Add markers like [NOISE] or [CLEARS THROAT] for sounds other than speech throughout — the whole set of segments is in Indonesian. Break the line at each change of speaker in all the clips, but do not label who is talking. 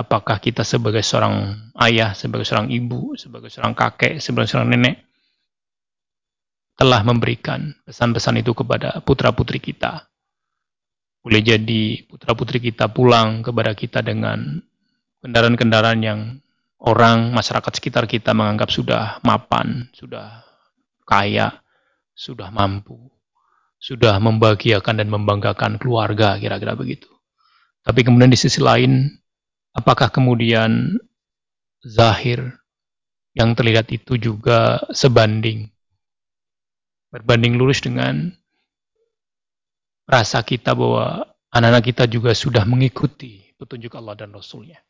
apakah kita sebagai seorang ayah, sebagai seorang ibu, sebagai seorang kakek, sebagai seorang nenek, telah memberikan pesan-pesan itu kepada putra-putri kita. Boleh jadi putra-putri kita pulang kepada kita dengan kendaraan-kendaraan yang orang, masyarakat sekitar kita menganggap sudah mapan, sudah kaya, sudah mampu, sudah membahagiakan dan membanggakan keluarga, kira-kira begitu. Tapi kemudian di sisi lain, apakah kemudian zahir yang terlihat itu juga sebanding, berbanding lurus dengan rasa kita bahwa anak-anak kita juga sudah mengikuti petunjuk Allah dan Rasulnya.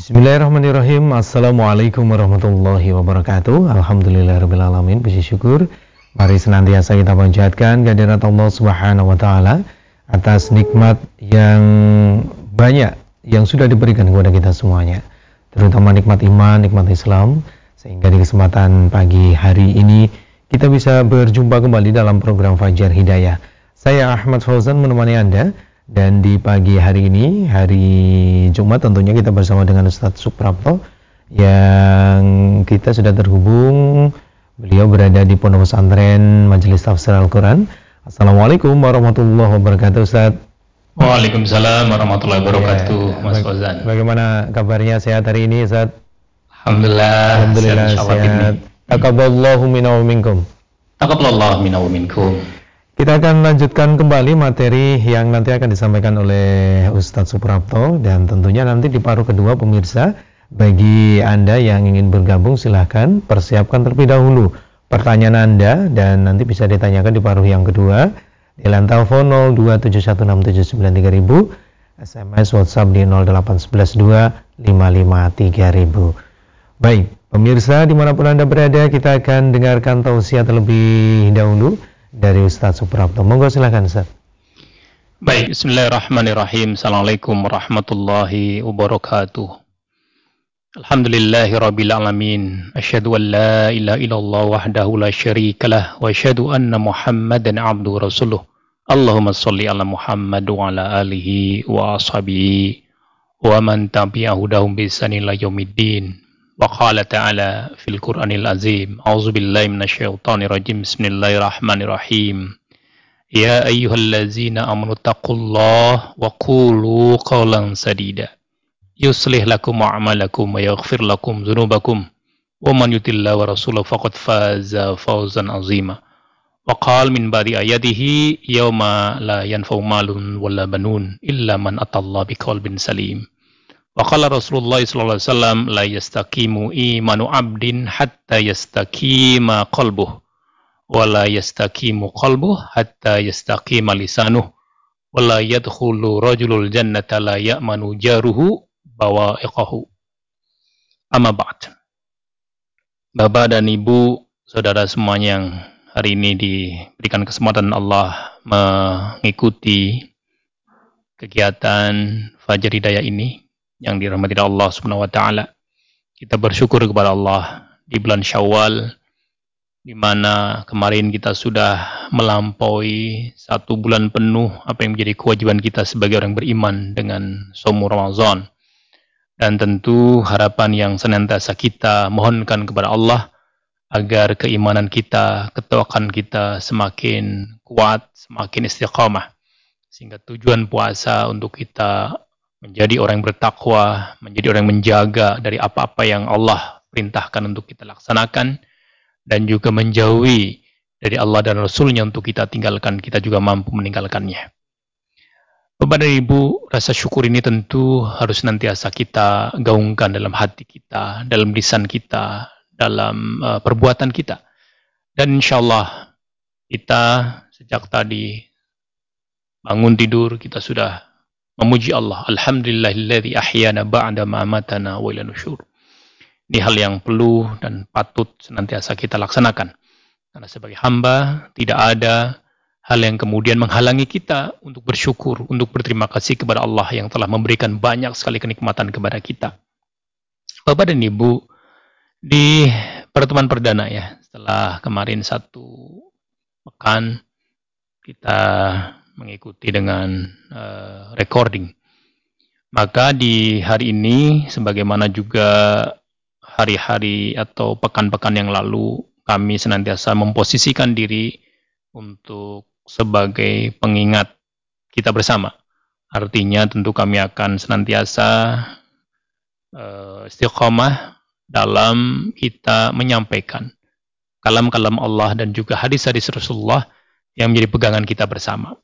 Bismillahirrahmanirrahim. Assalamualaikum warahmatullahi wabarakatuh. Alhamdulillahirrahmanirrahim Puji syukur. Mari senantiasa kita panjatkan kehadirat Allah subhanahu wa ta'ala Atas nikmat yang banyak Yang sudah diberikan kepada kita semuanya Terutama nikmat iman, nikmat Islam. Sehingga di kesempatan pagi hari ini Kita bisa berjumpa kembali dalam program Fajar Hidayah. Saya Ahmad Fauzan menemani Anda dan di pagi hari ini, hari Jumat tentunya kita bersama dengan Ustadz Suprapto yang kita sudah terhubung. Beliau berada di Pondok Pesantren Majelis Tafsir Al-Quran. Assalamualaikum warahmatullahi wabarakatuh Ustadz.
Waalaikumsalam warahmatullahi wabarakatuh ya, Mas Fauzan.
Bagaimana kabarnya sehat hari ini Ustadz?
Alhamdulillah.
Alhamdulillah sehat. sehat. Takaballahu minna wa minkum.
Takaballahu minna wa minkum.
Kita akan lanjutkan kembali materi yang nanti akan disampaikan oleh Ustadz Suprapto dan tentunya nanti di paruh kedua pemirsa bagi Anda yang ingin bergabung silahkan persiapkan terlebih dahulu pertanyaan Anda dan nanti bisa ditanyakan di paruh yang kedua di lantai telepon 02716793000 SMS WhatsApp di 08112553000 Baik, pemirsa di mana pun Anda berada kita akan dengarkan tausiah terlebih dahulu dari Ustaz Suprapto. Monggo silakan Ustaz.
Baik, bismillahirrahmanirrahim. Assalamualaikum warahmatullahi wabarakatuh. Alhamdulillahi rabbil alamin. Asyhadu an la ilaha illallah wahdahu la syarikalah wa asyhadu anna Muhammadan abduhu rasuluh. Allahumma salli ala Muhammad wa ala alihi wa ashabihi wa man tabi'ahu dahum bi ila yaumiddin. Wa qala ta'ala fil Qur'anil Azim, A'udzu billahi minasyaitonir rajim. Bismillahirrahmanirrahim. Ya ayyuhallazina amanu taqullaha wa qulu qawlan sadida. Yuslih lakum a'malakum wa yaghfir lakum dzunubakum. Wa man yutillahi wa rasulahu faqad faza fawzan 'azima. Wa qala min ba'di ayatihi yawma la yanfa'u malun wala banun illa man atallaha biqalbin salim. Wa qala Rasulullah sallallahu alaihi wasallam la yastaqimu imanu abdin hatta yastaqima qalbuh wa la yastaqimu qalbuh hatta yastaqima lisanuh wa la yadkhulu rajulul jannata la ya'manu jaruhu bawa'iqahu. Amma ba'd. Bapak dan Ibu, saudara semuanya yang hari ini diberikan kesempatan Allah mengikuti kegiatan Fajar Hidayah ini yang dirahmati Allah Subhanahu wa taala. Kita bersyukur kepada Allah di bulan Syawal di mana kemarin kita sudah melampaui satu bulan penuh apa yang menjadi kewajiban kita sebagai orang beriman dengan somu Ramadan. Dan tentu harapan yang senantiasa kita mohonkan kepada Allah agar keimanan kita, ketawakan kita semakin kuat, semakin istiqamah. Sehingga tujuan puasa untuk kita menjadi orang yang bertakwa, menjadi orang yang menjaga dari apa-apa yang Allah perintahkan untuk kita laksanakan, dan juga menjauhi dari Allah dan Rasulnya untuk kita tinggalkan, kita juga mampu meninggalkannya. Bapak dan Ibu, rasa syukur ini tentu harus nantiasa kita gaungkan dalam hati kita, dalam lisan kita, dalam uh, perbuatan kita. Dan insya Allah kita sejak tadi bangun tidur, kita sudah memuji Allah. Alhamdulillahilladzi ahyana ba'da ma amatana wa ila nusyur. Ini hal yang perlu dan patut senantiasa kita laksanakan. Karena sebagai hamba tidak ada hal yang kemudian menghalangi kita untuk bersyukur, untuk berterima kasih kepada Allah yang telah memberikan banyak sekali kenikmatan kepada kita. Bapak dan Ibu, di pertemuan perdana ya, setelah kemarin satu pekan kita mengikuti dengan uh, recording. Maka di hari ini, sebagaimana juga hari-hari atau pekan-pekan yang lalu, kami senantiasa memposisikan diri untuk sebagai pengingat kita bersama. Artinya tentu kami akan senantiasa uh, istiqomah dalam kita menyampaikan kalam-kalam Allah dan juga hadis-hadis Rasulullah yang menjadi pegangan kita bersama.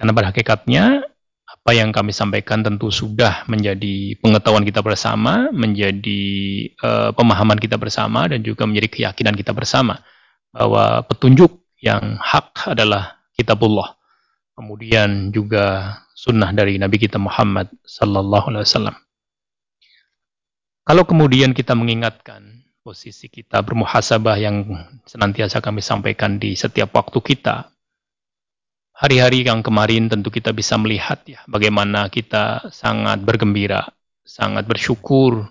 Karena pada hakikatnya apa yang kami sampaikan tentu sudah menjadi pengetahuan kita bersama, menjadi uh, pemahaman kita bersama dan juga menjadi keyakinan kita bersama bahwa petunjuk yang hak adalah kitabullah. Kemudian juga sunnah dari Nabi kita Muhammad sallallahu alaihi wasallam. Kalau kemudian kita mengingatkan posisi kita bermuhasabah yang senantiasa kami sampaikan di setiap waktu kita, hari-hari yang kemarin tentu kita bisa melihat ya bagaimana kita sangat bergembira, sangat bersyukur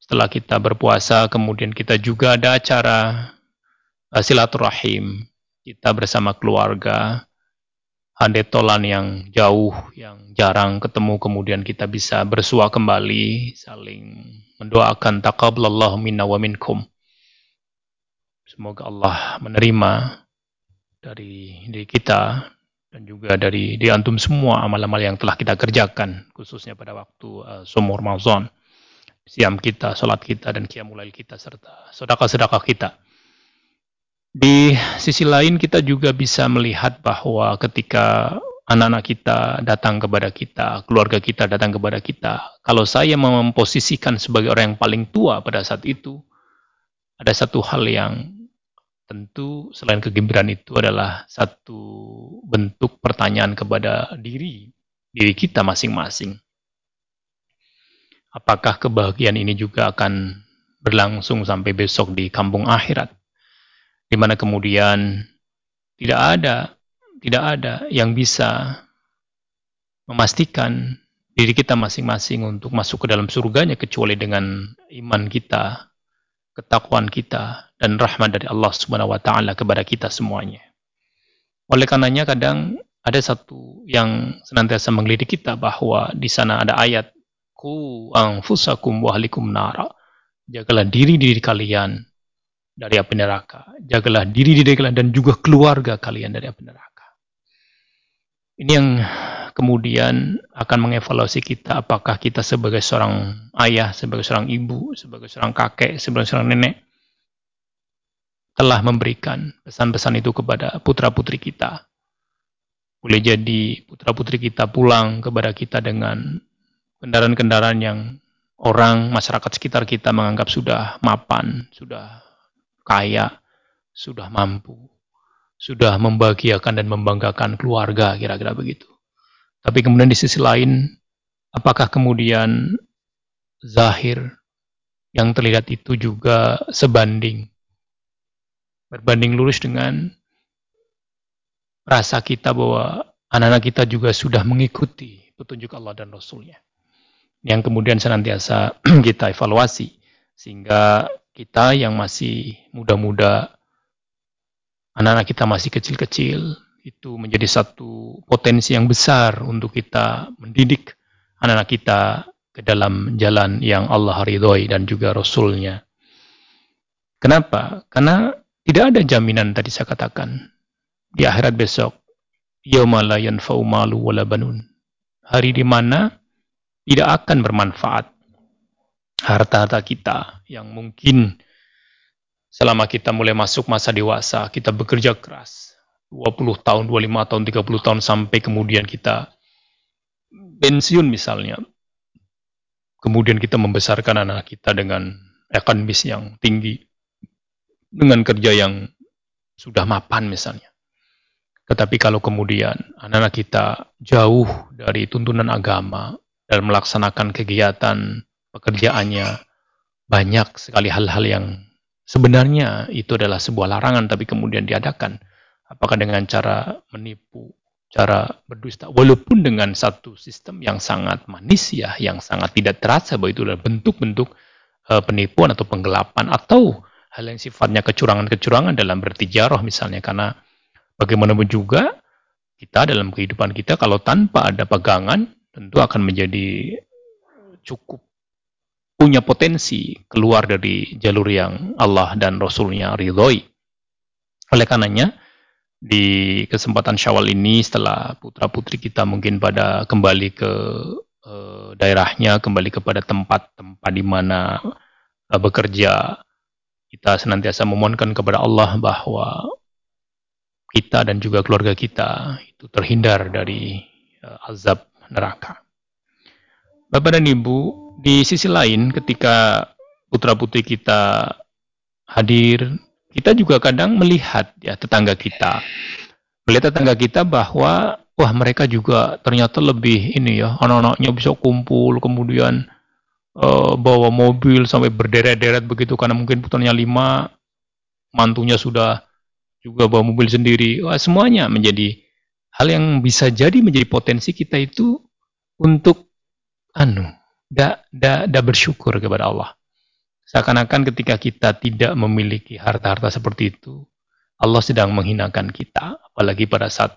setelah kita berpuasa, kemudian kita juga ada acara uh, silaturahim kita bersama keluarga, handetolan yang jauh, yang jarang ketemu, kemudian kita bisa bersua kembali, saling mendoakan taqabbalallahu minna wa minkum. Semoga Allah menerima dari diri kita dan juga dari di antum semua amal-amal yang telah kita kerjakan khususnya pada waktu uh, sumur Ramadan siam kita, salat kita dan qiyamul kita serta sedekah-sedekah kita. Di sisi lain kita juga bisa melihat bahwa ketika anak-anak kita datang kepada kita, keluarga kita datang kepada kita, kalau saya memposisikan sebagai orang yang paling tua pada saat itu, ada satu hal yang tentu selain kegembiraan itu adalah satu bentuk pertanyaan kepada diri, diri kita masing-masing. Apakah kebahagiaan ini juga akan berlangsung sampai besok di kampung akhirat? di mana kemudian tidak ada tidak ada yang bisa memastikan diri kita masing-masing untuk masuk ke dalam surganya kecuali dengan iman kita, ketakwaan kita dan rahmat dari Allah Subhanahu wa taala kepada kita semuanya. Oleh karenanya kadang ada satu yang senantiasa menggelitik kita bahwa di sana ada ayat ku anfusakum wa ahlikum nara. Jagalah diri diri kalian dari api neraka. Jagalah diri diri kalian dan juga keluarga kalian dari api neraka. Ini yang kemudian akan mengevaluasi kita apakah kita sebagai seorang ayah, sebagai seorang ibu, sebagai seorang kakek, sebagai seorang nenek telah memberikan pesan-pesan itu kepada putra-putri kita. Boleh jadi putra-putri kita pulang kepada kita dengan kendaraan-kendaraan yang orang masyarakat sekitar kita menganggap sudah mapan, sudah kaya, sudah mampu, sudah membahagiakan dan membanggakan keluarga, kira-kira begitu. Tapi kemudian di sisi lain, apakah kemudian zahir yang terlihat itu juga sebanding, berbanding lurus dengan rasa kita bahwa anak-anak kita juga sudah mengikuti petunjuk Allah dan Rasulnya. Yang kemudian senantiasa [CLEARS THROAT] kita evaluasi. Sehingga kita yang masih muda-muda, anak-anak kita masih kecil-kecil, itu menjadi satu potensi yang besar untuk kita mendidik anak-anak kita ke dalam jalan yang Allah ridhoi dan juga Rasulnya. Kenapa? Karena tidak ada jaminan tadi saya katakan di akhirat besok faumalu wala. Hari di mana tidak akan bermanfaat harta-harta kita yang mungkin selama kita mulai masuk masa dewasa, kita bekerja keras. 20 tahun, 25 tahun, 30 tahun sampai kemudian kita pensiun misalnya. Kemudian kita membesarkan anak kita dengan ekonomis yang tinggi. Dengan kerja yang sudah mapan misalnya. Tetapi kalau kemudian anak-anak kita jauh dari tuntunan agama dan melaksanakan kegiatan pekerjaannya, banyak sekali hal-hal yang sebenarnya itu adalah sebuah larangan tapi kemudian diadakan. Apakah dengan cara menipu, cara berdusta, walaupun dengan satu sistem yang sangat manis ya, yang sangat tidak terasa bahwa itu adalah bentuk-bentuk uh, penipuan atau penggelapan atau hal yang sifatnya kecurangan-kecurangan dalam bertijarah misalnya karena bagaimanapun juga kita dalam kehidupan kita kalau tanpa ada pegangan tentu akan menjadi cukup punya potensi keluar dari jalur yang Allah dan Rasulnya ridhoi. Oleh karenanya, di kesempatan syawal ini setelah putra-putri kita mungkin pada kembali ke e, daerahnya, kembali kepada tempat-tempat di mana e, bekerja, kita senantiasa memohonkan kepada Allah bahwa kita dan juga keluarga kita itu terhindar dari e, azab neraka. Bapak dan Ibu, di sisi lain ketika putra-putri kita hadir, kita juga kadang melihat ya tetangga kita. Melihat tetangga kita bahwa wah mereka juga ternyata lebih ini ya, anak-anaknya bisa kumpul kemudian uh, bawa mobil sampai berderet-deret begitu karena mungkin putranya lima, mantunya sudah juga bawa mobil sendiri. Wah, semuanya menjadi hal yang bisa jadi menjadi potensi kita itu untuk anu tidak bersyukur kepada Allah. Seakan-akan ketika kita tidak memiliki harta-harta seperti itu, Allah sedang menghinakan kita. Apalagi pada saat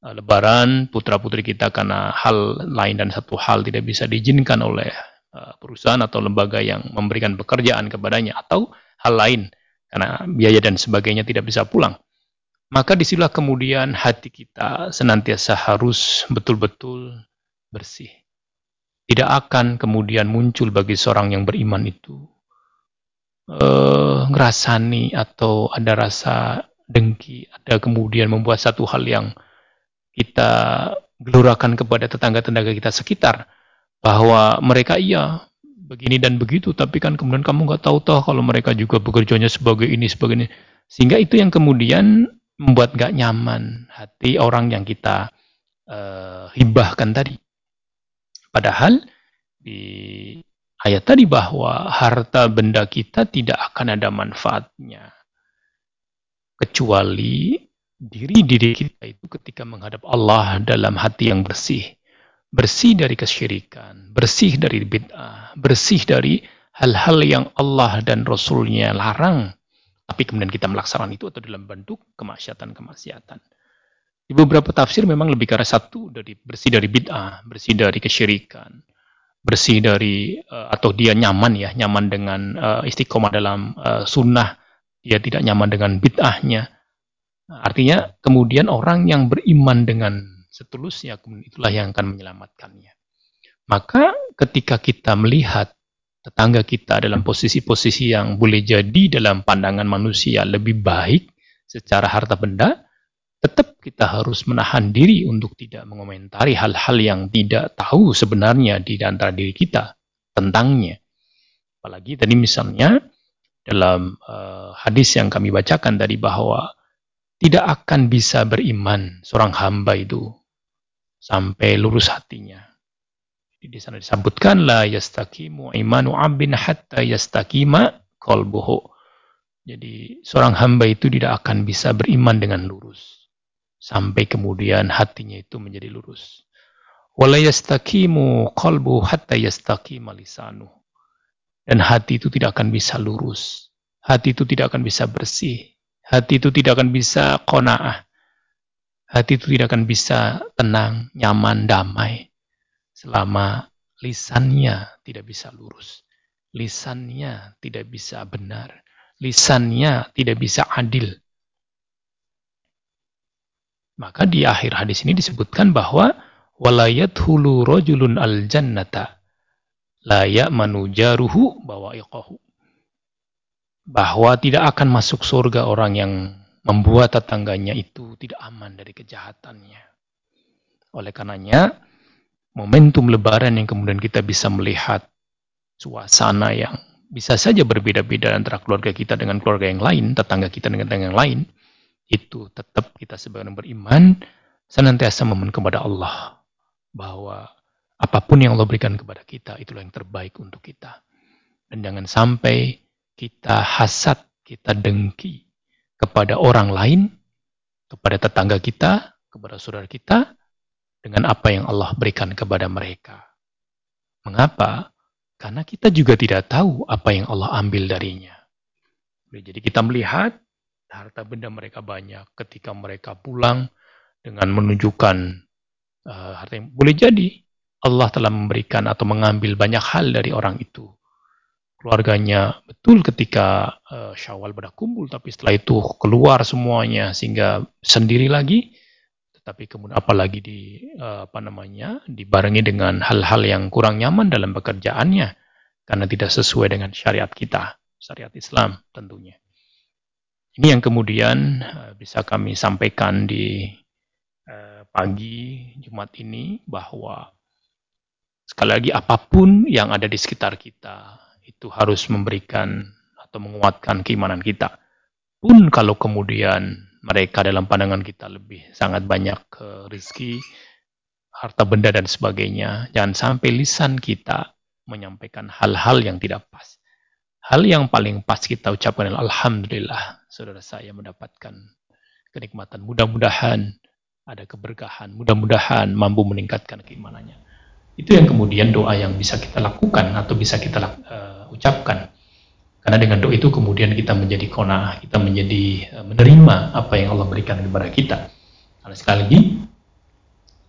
uh, lebaran, putra-putri kita karena hal lain dan satu hal tidak bisa diizinkan oleh uh, perusahaan atau lembaga yang memberikan pekerjaan kepadanya. Atau hal lain, karena biaya dan sebagainya tidak bisa pulang. Maka di situlah kemudian hati kita senantiasa harus betul-betul bersih tidak akan kemudian muncul bagi seorang yang beriman itu uh, ngerasani atau ada rasa dengki, ada kemudian membuat satu hal yang kita gelurakan kepada tetangga-tetangga kita sekitar bahwa mereka iya begini dan begitu, tapi kan kemudian kamu nggak tahu toh kalau mereka juga bekerjanya sebagai ini sebagai ini, sehingga itu yang kemudian membuat gak nyaman hati orang yang kita uh, hibahkan tadi. Padahal di ayat tadi bahwa harta benda kita tidak akan ada manfaatnya. Kecuali diri-diri kita itu ketika menghadap Allah dalam hati yang bersih. Bersih dari kesyirikan, bersih dari bid'ah, bersih dari hal-hal yang Allah dan Rasulnya larang. Tapi kemudian kita melaksanakan itu atau dalam bentuk kemaksiatan-kemaksiatan. Di beberapa tafsir memang lebih ke arah satu dari bersih dari bid'ah, bersih dari kesyirikan, bersih dari uh, atau dia nyaman ya, nyaman dengan uh, istiqomah dalam uh, sunnah, dia tidak nyaman dengan bid'ahnya. Artinya kemudian orang yang beriman dengan setulusnya itulah yang akan menyelamatkannya. Maka ketika kita melihat tetangga kita dalam posisi-posisi yang boleh jadi dalam pandangan manusia lebih baik secara harta benda, tetap kita harus menahan diri untuk tidak mengomentari hal-hal yang tidak tahu sebenarnya di antara diri kita tentangnya. Apalagi tadi misalnya dalam uh, hadis yang kami bacakan tadi bahwa tidak akan bisa beriman seorang hamba itu sampai lurus hatinya. Jadi di sana disebutkan la yastaqimu imanu abin hatta yastaqima qalbuhu. Jadi seorang hamba itu tidak akan bisa beriman dengan lurus sampai kemudian hatinya itu menjadi lurus. Wala yastaqimu qalbu hatta yastaqima lisanu. Dan hati itu tidak akan bisa lurus. Hati itu tidak akan bisa bersih. Hati itu tidak akan bisa qanaah. Hati itu tidak akan bisa tenang, nyaman, damai selama lisannya tidak bisa lurus. Lisannya tidak bisa benar. Lisannya tidak bisa adil maka di akhir hadis ini disebutkan bahwa walayat hulu rojulun al jannata la ya'manu jaruhu bawa'iqahu. Bahwa tidak akan masuk surga orang yang membuat tetangganya itu tidak aman dari kejahatannya. Oleh karenanya, momentum lebaran yang kemudian kita bisa melihat suasana yang bisa saja berbeda-beda antara keluarga kita dengan keluarga yang lain, tetangga kita dengan tetangga yang lain, itu tetap kita sebagai orang beriman senantiasa memohon kepada Allah bahwa apa pun yang Allah berikan kepada kita itulah yang terbaik untuk kita. Dan jangan sampai kita hasad, kita dengki kepada orang lain, kepada tetangga kita, kepada saudara kita dengan apa yang Allah berikan kepada mereka. Mengapa? Karena kita juga tidak tahu apa yang Allah ambil darinya. Jadi kita melihat harta benda mereka banyak ketika mereka pulang dengan menunjukkan uh, harta yang boleh jadi Allah telah memberikan atau mengambil banyak hal dari orang itu. Keluarganya betul ketika uh, Syawal berkumpul, tapi setelah itu keluar semuanya sehingga sendiri lagi. Tetapi kemudian apalagi di uh, apa namanya dibarengi dengan hal-hal yang kurang nyaman dalam pekerjaannya karena tidak sesuai dengan syariat kita, syariat Islam tentunya. Ini yang kemudian uh, bisa kami sampaikan di uh, pagi Jumat ini bahwa sekali lagi apa pun yang ada di sekitar kita itu harus memberikan atau menguatkan keimanan kita. Pun kalau kemudian mereka dalam pandangan kita lebih sangat banyak ke rizki, harta benda dan sebagainya, jangan sampai lisan kita menyampaikan hal-hal yang tidak pas. Hal yang paling pas kita ucapkan adalah Alhamdulillah saudara saya mendapatkan kenikmatan. Mudah-mudahan ada keberkahan, mudah-mudahan mampu meningkatkan keimanannya. Itu yang kemudian doa yang bisa kita lakukan atau bisa kita uh, ucapkan. Karena dengan doa itu kemudian kita menjadi kona, kita menjadi uh, menerima apa yang Allah berikan kepada kita. Karena sekali lagi,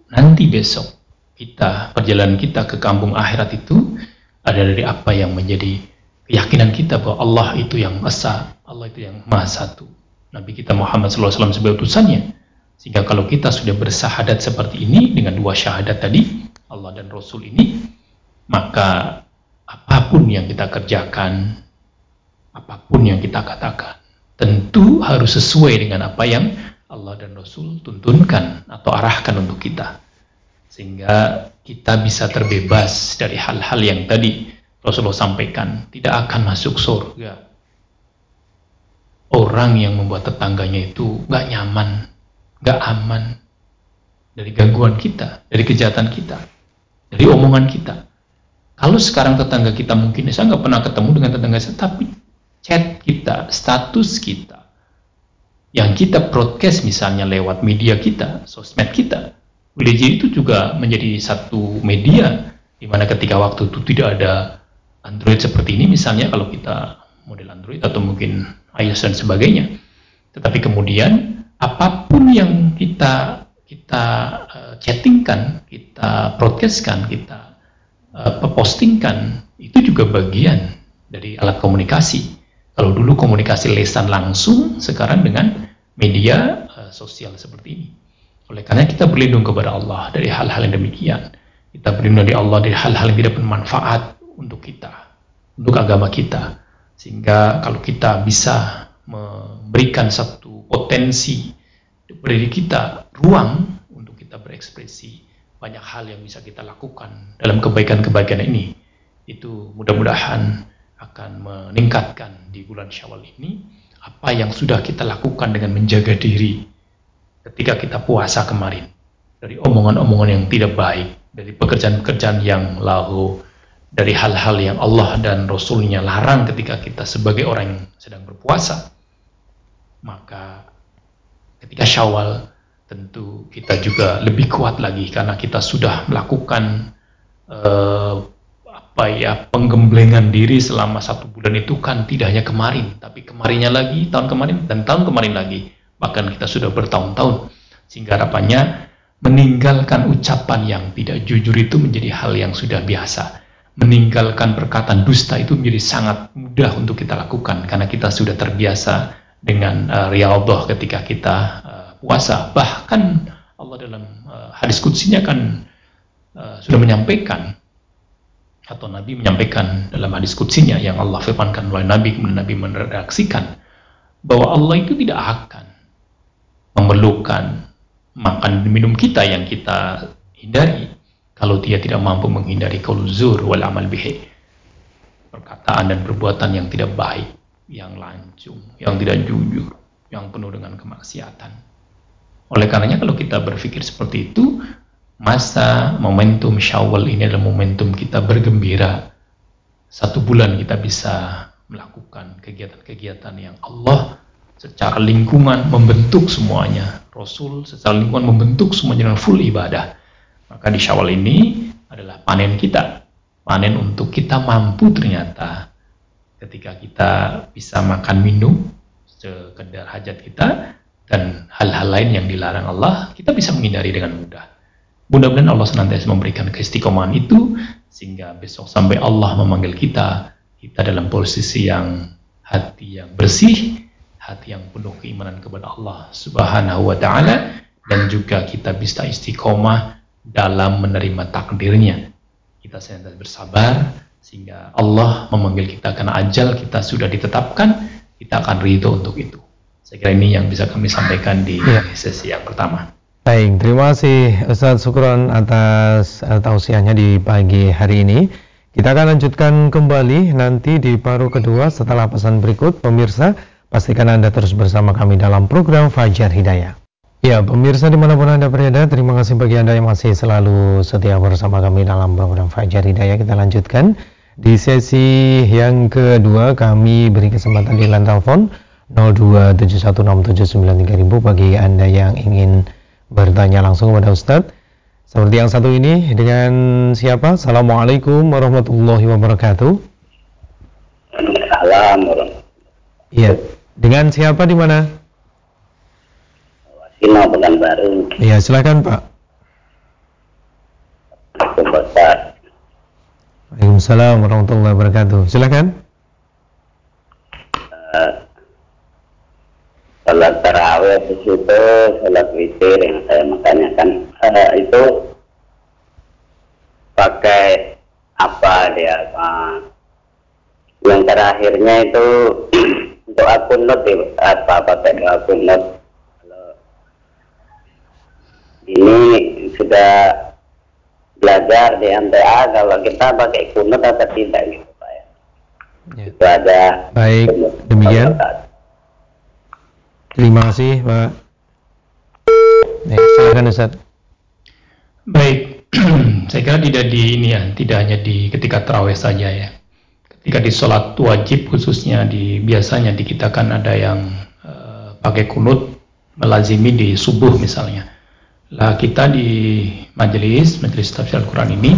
nanti besok kita, perjalanan kita ke kampung akhirat itu ada dari apa yang menjadi keyakinan kita bahwa Allah itu yang esa, Allah itu yang maha satu. Nabi kita Muhammad SAW sebagai utusannya. Sehingga kalau kita sudah bersahadat seperti ini dengan dua syahadat tadi, Allah dan Rasul ini, maka apa pun yang kita kerjakan, apa pun yang kita katakan, tentu harus sesuai dengan apa yang Allah dan Rasul tuntunkan atau arahkan untuk kita. Sehingga kita bisa terbebas dari hal-hal yang tadi Rasulullah sampaikan, tidak akan masuk surga orang yang membuat tetangganya itu nggak nyaman, nggak aman dari gangguan kita, dari kejahatan kita, dari omongan kita. Kalau sekarang tetangga kita mungkin saya nggak pernah ketemu dengan tetangga saya, tapi chat kita, status kita, yang kita broadcast misalnya lewat media kita, sosmed kita, boleh jadi itu juga menjadi satu media di mana ketika waktu itu tidak ada Android seperti ini misalnya kalau kita model Android atau mungkin iOS dan sebagainya. Tetapi kemudian apa pun yang kita kita uh, chattingkan, kita broadcastkan, kita uh, postingkan itu juga bagian dari alat komunikasi. Kalau dulu komunikasi lesan langsung, sekarang dengan media uh, sosial seperti ini. Oleh karena kita berlindung kepada Allah dari hal-hal yang demikian. Kita berlindung dari Allah dari hal-hal yang tidak bermanfaat untuk kita, untuk agama kita. Sehingga kalau kita bisa memberikan satu potensi beri kita ruang untuk kita berekspresi banyak hal yang bisa kita lakukan dalam kebaikan-kebaikan ini itu mudah-mudahan akan meningkatkan di bulan Syawal ini apa yang sudah kita lakukan dengan menjaga diri ketika kita puasa kemarin dari omongan-omongan yang tidak baik dari pekerjaan-pekerjaan yang lahu dari hal-hal yang Allah dan Rasulnya larang ketika kita sebagai orang yang sedang berpuasa maka ketika syawal tentu kita juga lebih kuat lagi karena kita sudah melakukan uh, apa ya penggemblengan diri selama satu bulan itu kan tidak hanya kemarin tapi kemarinnya lagi tahun kemarin dan tahun kemarin lagi. Bahkan kita sudah bertahun-tahun. Sehingga harapannya meninggalkan ucapan yang tidak jujur itu menjadi hal yang sudah biasa meninggalkan perkataan dusta itu menjadi sangat mudah untuk kita lakukan karena kita sudah terbiasa dengan uh, riyadhah ketika kita uh, puasa. Bahkan Allah dalam uh, hadis kutsinya kan uh, sudah menyampaikan atau Nabi menyampaikan dalam hadis kutsinya yang Allah firmankan oleh Nabi kemudian Nabi meredaksikan bahwa Allah itu tidak akan memerlukan makan minum kita yang kita hindari kalau dia tidak mampu menghindari kauluzur wal amal bihi. Perkataan dan perbuatan yang tidak baik yang lancung yang tidak jujur yang penuh dengan kemaksiatan. Oleh karenanya kalau kita berpikir seperti itu masa momentum syawal ini adalah momentum kita bergembira. Satu bulan kita bisa melakukan kegiatan-kegiatan yang Allah secara lingkungan membentuk semuanya. Rasul secara lingkungan membentuk semuanya dengan full ibadah maka di Syawal ini adalah panen kita. panen untuk kita mampu ternyata ketika kita bisa makan minum sekedar hajat kita dan hal-hal lain yang dilarang Allah kita bisa menghindari dengan mudah mudah-mudahan Allah senantiasa memberikan keistiqomahan itu sehingga besok sampai Allah memanggil kita kita dalam posisi yang hati yang bersih hati yang penuh keimanan kepada Allah subhanahu wa ta'ala dan juga kita bisa istiqomah dalam menerima takdirnya kita senantiasa bersabar sehingga Allah memanggil kita karena ajal kita sudah ditetapkan, kita akan ridho untuk itu. Saya kira ini yang bisa kami sampaikan di ya. sesi yang pertama.
Baik, terima kasih Ustaz Sukron atas uh, tausiahnya di pagi hari ini. Kita akan lanjutkan kembali nanti di paruh kedua setelah pesan berikut. Pemirsa, pastikan Anda terus bersama kami dalam program Fajar Hidayah. Ya, pemirsa di mana pun Anda berada, terima kasih bagi Anda yang masih selalu setia bersama kami dalam program Fajar Hidayah. Kita lanjutkan di sesi yang kedua kami beri kesempatan di line telepon 02716793000 bagi Anda yang ingin bertanya langsung kepada Ustadz. Seperti yang satu ini dengan siapa? Assalamualaikum warahmatullahi wabarakatuh.
Assalamualaikum.
Iya. Dengan siapa di mana?
Wasino Pekanbaru.
Iya, silakan Pak.
Assalamualaikum
Waalaikumsalam warahmatullahi wabarakatuh. Silakan.
Uh, salat tarawih di situ, salat witir yang saya makannya uh, itu pakai apa dia? Uh, yang terakhirnya itu [CLEARS THROAT] doa kunut apa pakai doa kunut. Ini sudah belajar di MTA kalau kita pakai kunut atau tidak gitu Pak ya. ya. Itu ada
Baik, demikian. Terima kasih Pak. Ya, silakan Ustaz.
Baik, [CLEARS THROAT] saya kira tidak di ini ya, tidak hanya di ketika terawih saja ya. Ketika di sholat wajib khususnya di biasanya di kita kan ada yang uh, pakai kunut melazimi di subuh misalnya lah kita di majelis, majelis tafsir Al-Quran ini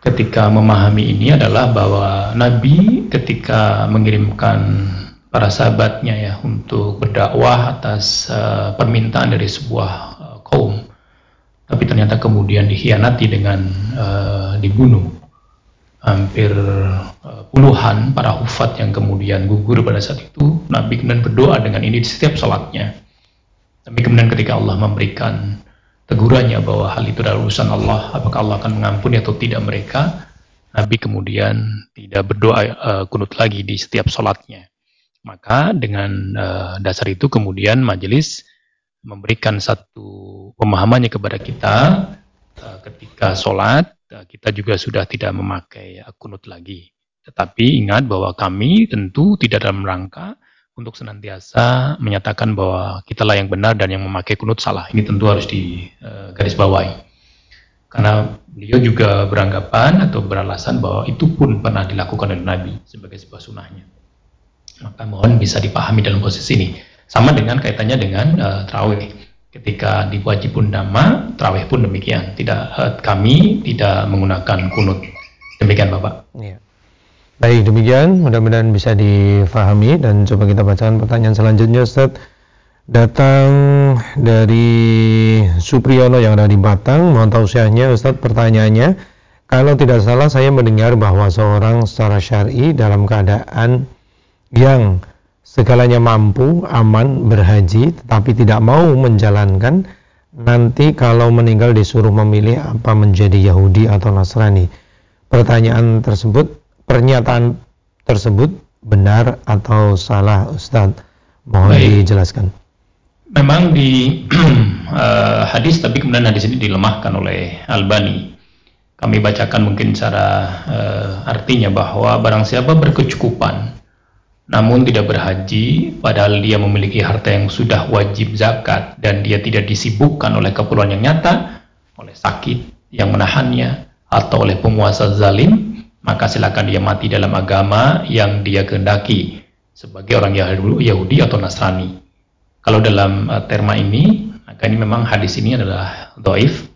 ketika memahami ini adalah bahwa Nabi ketika mengirimkan para sahabatnya ya untuk berdakwah atas uh, permintaan dari sebuah uh, kaum tapi ternyata kemudian dikhianati dengan uh, dibunuh. Hampir uh, puluhan para hufat yang kemudian gugur pada saat itu Nabi kemudian berdoa dengan ini di setiap sholatnya. Tapi kemudian ketika Allah memberikan tegurannya bahwa hal itu adalah urusan Allah, apakah Allah akan mengampuni atau tidak mereka, Nabi kemudian tidak berdoa uh, kunut lagi di setiap sholatnya. Maka dengan uh, dasar itu kemudian majelis memberikan satu pemahamannya kepada kita uh, ketika sholat uh, kita juga sudah tidak memakai kunut lagi. Tetapi ingat bahwa kami tentu tidak dalam rangka untuk senantiasa menyatakan bahwa kitalah yang benar dan yang memakai kunut salah. Ini tentu harus digarisbawahi. Eh, Karena beliau juga beranggapan atau beralasan bahwa itu pun pernah dilakukan oleh Nabi sebagai sebuah sunnahnya. Maka mohon bisa dipahami dalam posisi ini. Sama dengan kaitannya dengan uh, terawih. Ketika diwajib pun nama, terawih pun demikian. Tidak uh, kami tidak menggunakan kunut. Demikian Bapak.
Iya. Baik, demikian mudah-mudahan bisa difahami dan coba kita bacakan pertanyaan selanjutnya Ustaz. Datang dari Supriyono yang ada di Batang, mohon tausiahnya Ustaz pertanyaannya. Kalau tidak salah saya mendengar bahwa seorang secara syar'i dalam keadaan yang segalanya mampu, aman, berhaji, tetapi tidak mau menjalankan, nanti kalau meninggal disuruh memilih apa menjadi Yahudi atau Nasrani. Pertanyaan tersebut pernyataan tersebut benar atau salah Ustaz? Mohon Baik. dijelaskan.
Memang di uh, [CLEARS THROAT] hadis tapi kemudian hadis ini dilemahkan oleh Albani. Kami bacakan mungkin cara uh, artinya bahwa barang siapa berkecukupan namun tidak berhaji padahal dia memiliki harta yang sudah wajib zakat dan dia tidak disibukkan oleh keperluan yang nyata oleh sakit yang menahannya atau oleh penguasa zalim maka silakan dia mati dalam agama yang dia kehendaki sebagai orang Yahudi atau Nasrani. Kalau dalam uh, terma ini, maka ini memang hadis ini adalah doif.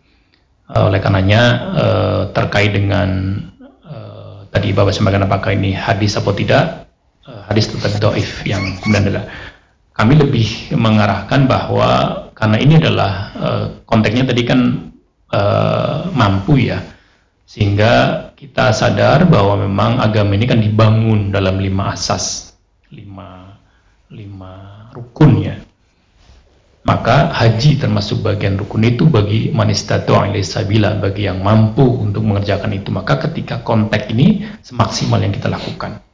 Uh, oleh karenanya uh, terkait dengan uh, tadi Bapak sampaikan apakah ini hadis atau tidak, uh, hadis tetap doif yang kemudian adalah kami lebih mengarahkan bahwa karena ini adalah uh, konteksnya tadi kan uh, mampu ya, sehingga kita sadar bahwa memang agama ini kan dibangun dalam lima asas, lima lima rukun ya maka haji termasuk bagian rukun itu bagi manistatu sabila bagi yang mampu untuk mengerjakan itu. Maka ketika konteks ini semaksimal yang kita lakukan.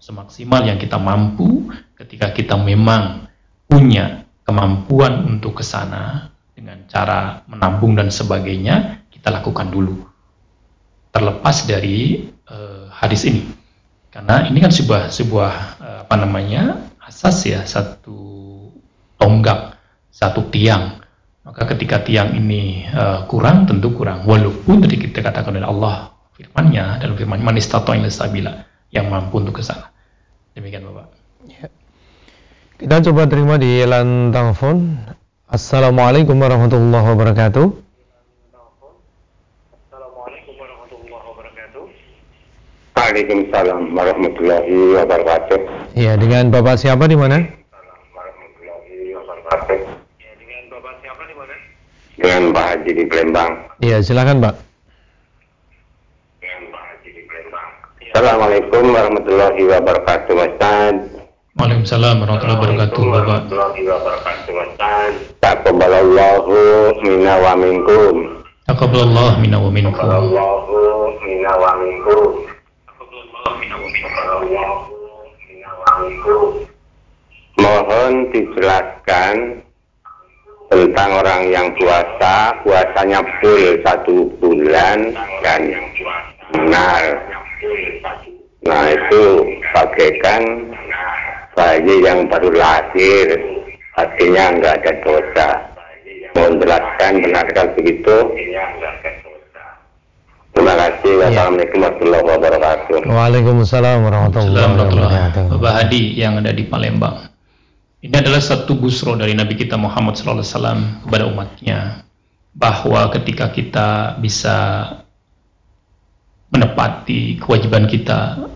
Semaksimal yang kita mampu ketika kita memang punya kemampuan untuk ke sana dengan cara menabung dan sebagainya kita lakukan dulu terlepas dari uh, hadis ini karena ini kan sebuah sebuah uh, apa namanya asas ya satu tonggak satu tiang. Maka ketika tiang ini uh, kurang, tentu kurang. Walaupun tadi kita katakan oleh Allah firmannya dalam firman manistato yang stabila yang mampu untuk ke sana. Demikian Bapak. Ya.
Kita coba terima di line telepon. Assalamualaikum warahmatullahi wabarakatuh.
Waalaikumsalam warahmatullahi wabarakatuh.
Iya, dengan Bapak siapa di mana?
Warahmatullahi wabarakatuh dengan Pak Haji di Palembang.
Iya, silakan Pak.
Dengan Pak Haji di Palembang. Assalamualaikum warahmatullahi wabarakatuh, Mas Tad.
Waalaikumsalam warahmatullahi wabarakatuh, Bapak.
Warahmatullahi wabarakatuh, Mas Tad. Taqabbalallahu minna wa minkum.
Taqabbalallahu minna wa minkum.
Taqabbalallahu minna wa minkum. Mohon dijelaskan tentang orang yang puasa, puasanya full satu bulan dan benar. Nah itu bagaikan bayi yang baru lahir, artinya nggak ada dosa. Mohon jelaskan, benarkah begitu? Terima kasih. Ya. Wassalamualaikum warahmatullahi wabarakatuh.
Waalaikumsalam warahmatullahi wabarakatuh.
Bapak Hadi yang ada di Palembang. Ini adalah satu busro dari Nabi kita Muhammad SAW kepada umatnya bahwa ketika kita bisa menepati kewajiban kita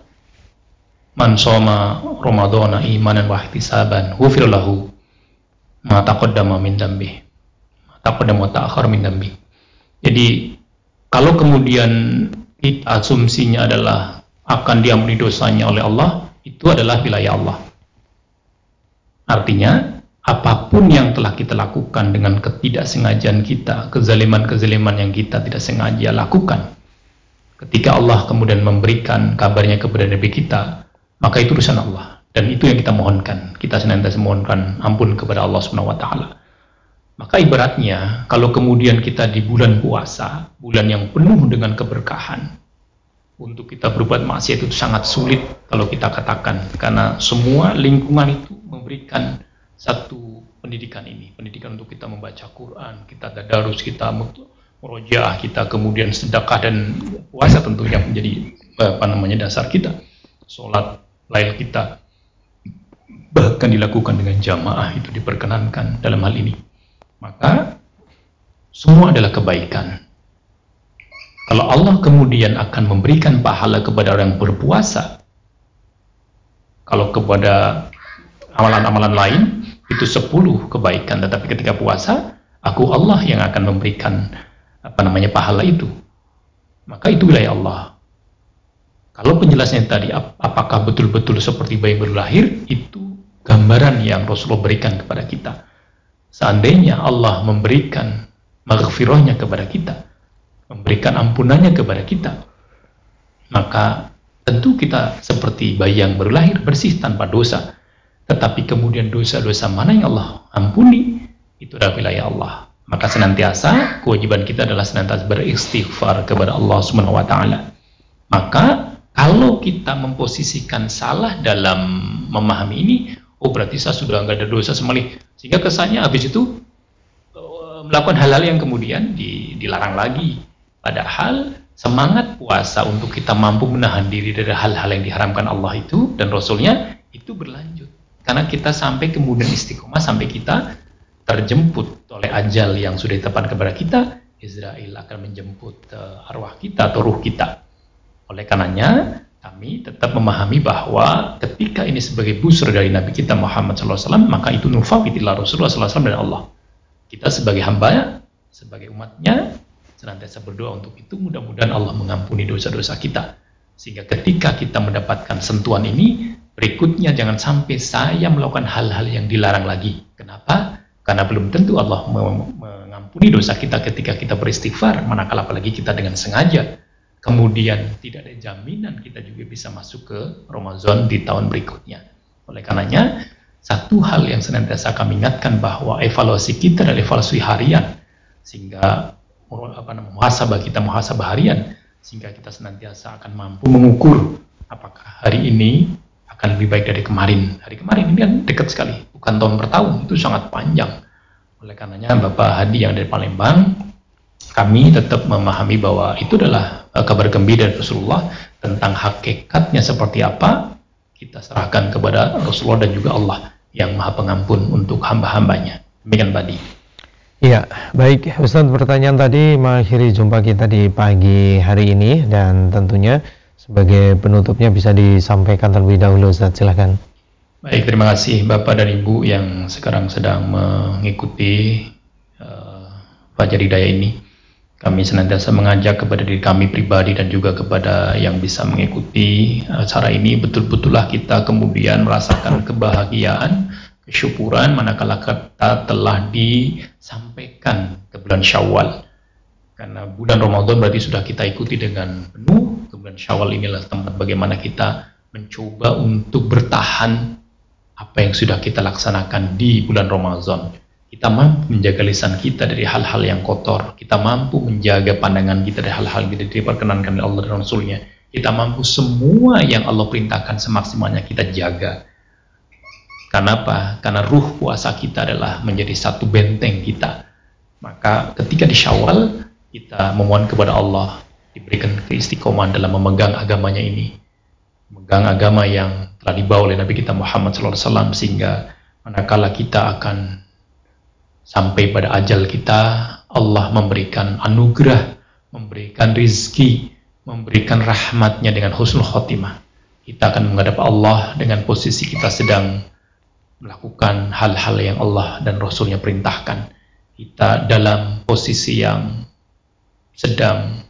man soma ramadhana imanan wa ihtisaban ghufir lahu ma taqaddama min dambi ma taqaddama wa ta'akhir min dambi jadi kalau kemudian asumsinya adalah akan diampuni dosanya oleh Allah itu adalah wilayah Allah Artinya, apa pun yang telah kita lakukan dengan ketidaksengajaan kita, kezaliman-kezaliman yang kita tidak sengaja lakukan, ketika Allah kemudian memberikan kabarnya kepada Nabi kita, maka itu urusan Allah. Dan itu yang kita mohonkan. Kita senantiasa mohonkan ampun kepada Allah Subhanahu wa taala. Maka ibaratnya kalau kemudian kita di bulan puasa, bulan yang penuh dengan keberkahan, untuk kita berbuat maksiat itu sangat sulit kalau kita katakan karena semua lingkungan itu memberikan satu pendidikan ini. Pendidikan untuk kita membaca Quran kita tadarus kita murojaah kita kemudian sedekah dan puasa tentunya menjadi apa namanya dasar kita. Sholat lail kita bahkan dilakukan dengan jamaah itu diperkenankan dalam hal ini maka semua adalah kebaikan kalau Allah kemudian akan memberikan pahala kepada orang berpuasa, kalau kepada amalan-amalan lain itu sepuluh kebaikan, tetapi ketika puasa, aku Allah yang akan memberikan apa namanya pahala itu. Maka itu wilayah Allah. Kalau penjelasannya tadi apakah betul-betul seperti bayi baru lahir itu gambaran yang Rasulullah berikan kepada kita. Seandainya Allah memberikan maghfirahnya kepada kita, memberikan ampunannya kepada kita, maka tentu kita seperti bayi yang baru lahir bersih tanpa dosa. Tetapi kemudian dosa-dosa mana yang Allah ampuni, itu adalah wilayah Allah. Maka senantiasa kewajiban kita adalah senantiasa beristighfar kepada Allah Subhanahu wa taala. Maka kalau kita memposisikan salah dalam memahami ini, oh berarti saya sudah nggak ada dosa semalih. Sehingga kesannya habis itu eh, melakukan hal-hal yang kemudian dilarang lagi Padahal semangat puasa untuk kita mampu menahan diri dari hal-hal yang diharamkan Allah itu dan Rasulnya itu berlanjut. Karena kita sampai kemudian istiqomah sampai kita terjemput oleh ajal yang sudah ditepan kepada kita, Israel akan menjemput uh, arwah kita atau ruh kita. Oleh karenanya, Kami tetap memahami bahwa ketika ini sebagai busur dari Nabi kita Muhammad SAW, maka itu nufawitillah Rasulullah SAW dan Allah. Kita sebagai hamba, sebagai umatnya, senantiasa berdoa untuk itu. Mudah-mudahan Allah mengampuni dosa-dosa kita. Sehingga ketika kita mendapatkan sentuhan ini, berikutnya jangan sampai saya melakukan hal-hal yang dilarang lagi. Kenapa? Karena belum tentu Allah mengampuni dosa kita ketika kita beristighfar, manakala apalagi kita dengan sengaja kemudian tidak ada jaminan kita juga bisa masuk ke Ramadan di tahun berikutnya. Oleh karenanya, satu hal yang senantiasa kami ingatkan bahwa evaluasi kita adalah evaluasi harian, sehingga apa namanya muhasabah kita muhasabah harian, sehingga kita senantiasa akan mampu mengukur apakah hari ini akan lebih baik dari kemarin. Hari kemarin ini kan dekat sekali, bukan tahun per tahun, itu sangat panjang. Oleh karenanya Bapak Hadi yang dari Palembang, kami tetap memahami bahwa itu adalah Eh, kabar gembira dari Rasulullah tentang hakikatnya seperti apa kita serahkan kepada Rasulullah dan juga Allah yang maha pengampun untuk hamba-hambanya. Demikian tadi
Iya, baik. Ustaz pertanyaan tadi mengakhiri jumpa kita di pagi hari ini dan tentunya sebagai penutupnya bisa disampaikan terlebih dahulu Ustaz. Silahkan
Baik, terima kasih Bapak dan Ibu yang sekarang sedang mengikuti uh, Fajar Hidayah ini kami senantiasa mengajak kepada diri kami pribadi dan juga kepada yang bisa mengikuti acara ini betul-betullah kita kemudian merasakan kebahagiaan, kesyukuran manakala kita telah disampaikan ke bulan Syawal. Karena bulan Ramadan berarti sudah kita ikuti dengan penuh. Ke bulan Syawal inilah tempat bagaimana kita mencoba untuk bertahan apa yang sudah kita laksanakan di bulan Ramadan kita mampu menjaga lisan kita dari hal-hal yang kotor. Kita mampu menjaga pandangan kita dari hal-hal yang tidak diperkenankan oleh Allah dan Rasulnya. Kita mampu semua yang Allah perintahkan semaksimalnya kita jaga. Karena apa? Karena ruh puasa kita adalah menjadi satu benteng kita. Maka ketika di syawal, kita memohon kepada Allah diberikan keistiqomahan dalam memegang agamanya ini. Memegang agama yang telah dibawa oleh Nabi kita Muhammad SAW sehingga manakala kita akan sampai pada ajal kita Allah memberikan anugerah memberikan rizki memberikan rahmatnya dengan husnul khotimah. Kita akan menghadap Allah dengan posisi kita sedang melakukan hal-hal yang Allah dan Rasulnya perintahkan. Kita dalam posisi yang sedang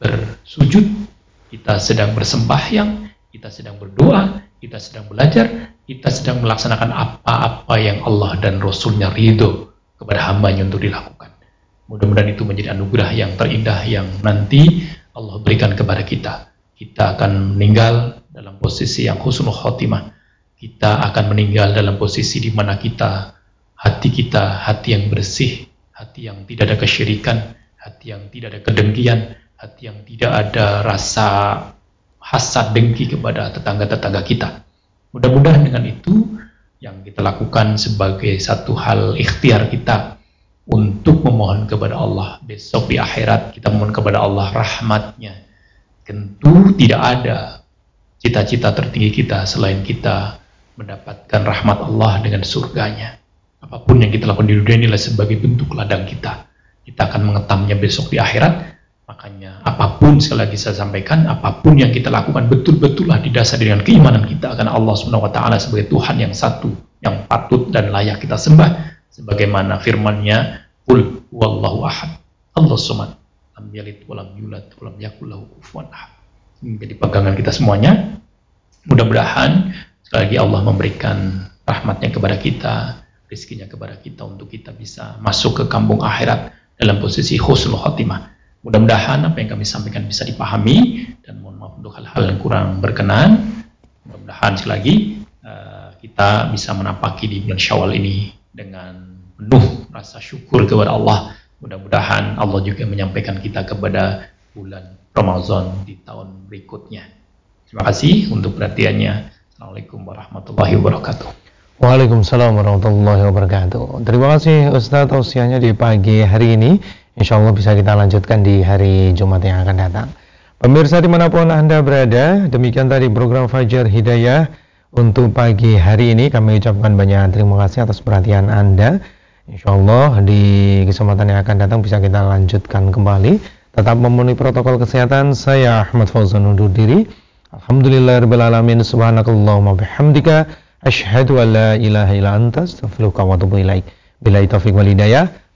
bersujud kita sedang bersembahyang kita sedang berdoa kita sedang belajar kita sedang melaksanakan apa-apa yang Allah dan Rasulnya ridho kepada hambanya untuk dilakukan. Mudah-mudahan itu menjadi anugerah yang terindah yang nanti Allah berikan kepada kita. Kita akan meninggal dalam posisi yang husnul khotimah. Kita akan meninggal dalam posisi di mana kita, hati kita, hati yang bersih, hati yang tidak ada kesyirikan, hati yang tidak ada kedengkian, hati yang tidak ada rasa hasad dengki kepada tetangga-tetangga kita. Mudah-mudahan dengan itu yang kita lakukan sebagai satu hal ikhtiar kita untuk memohon kepada Allah. Besok di akhirat kita memohon kepada Allah rahmatnya. Tentu tidak ada cita-cita tertinggi kita selain kita mendapatkan rahmat Allah dengan surganya. Apa pun yang kita lakukan di dunia inilah sebagai bentuk ladang kita. Kita akan mengetamnya besok di akhirat Makanya apa pun sekali lagi saya sampaikan, apa pun yang kita lakukan betul-betullah didasari dengan keimanan kita karena Allah Subhanahu wa taala sebagai Tuhan yang satu, yang patut dan layak kita sembah sebagaimana firman-Nya, "Qul huwallahu ahad." Allah Samad, lam yalid wa lam yulad wa lam yakul lahu kufuwan ahad. Menjadi pegangan kita semuanya. Mudah-mudahan sekali lagi Allah memberikan rahmatnya kepada kita, rezekinya kepada kita untuk kita bisa masuk ke kampung akhirat dalam posisi husnul khotimah Mudah-mudahan apa yang kami sampaikan bisa dipahami dan mohon maaf untuk hal-hal yang kurang berkenan. Mudah-mudahan sekali lagi uh, kita bisa menapaki di bulan Syawal ini dengan penuh rasa syukur kepada Allah. Mudah-mudahan Allah juga menyampaikan kita kepada bulan Ramadan di tahun berikutnya. Terima kasih untuk perhatiannya. Assalamualaikum warahmatullahi wabarakatuh.
Waalaikumsalam warahmatullahi wabarakatuh. Terima kasih Ustaz tausiahnya di pagi hari ini. Insya Allah bisa kita lanjutkan di hari Jumat yang akan datang. Pemirsa di mana pun Anda berada, demikian tadi program Fajar Hidayah untuk pagi hari ini. Kami ucapkan banyak terima kasih atas perhatian Anda. Insya Allah di kesempatan yang akan datang bisa kita lanjutkan kembali. Tetap memenuhi protokol kesehatan. Saya Ahmad Fauzan undur diri. Alhamdulillahirabbil alamin subhanakallahumma bihamdika asyhadu an la ilaha illa anta astaghfiruka wa atubu. Billahi taufiq wal hidayah.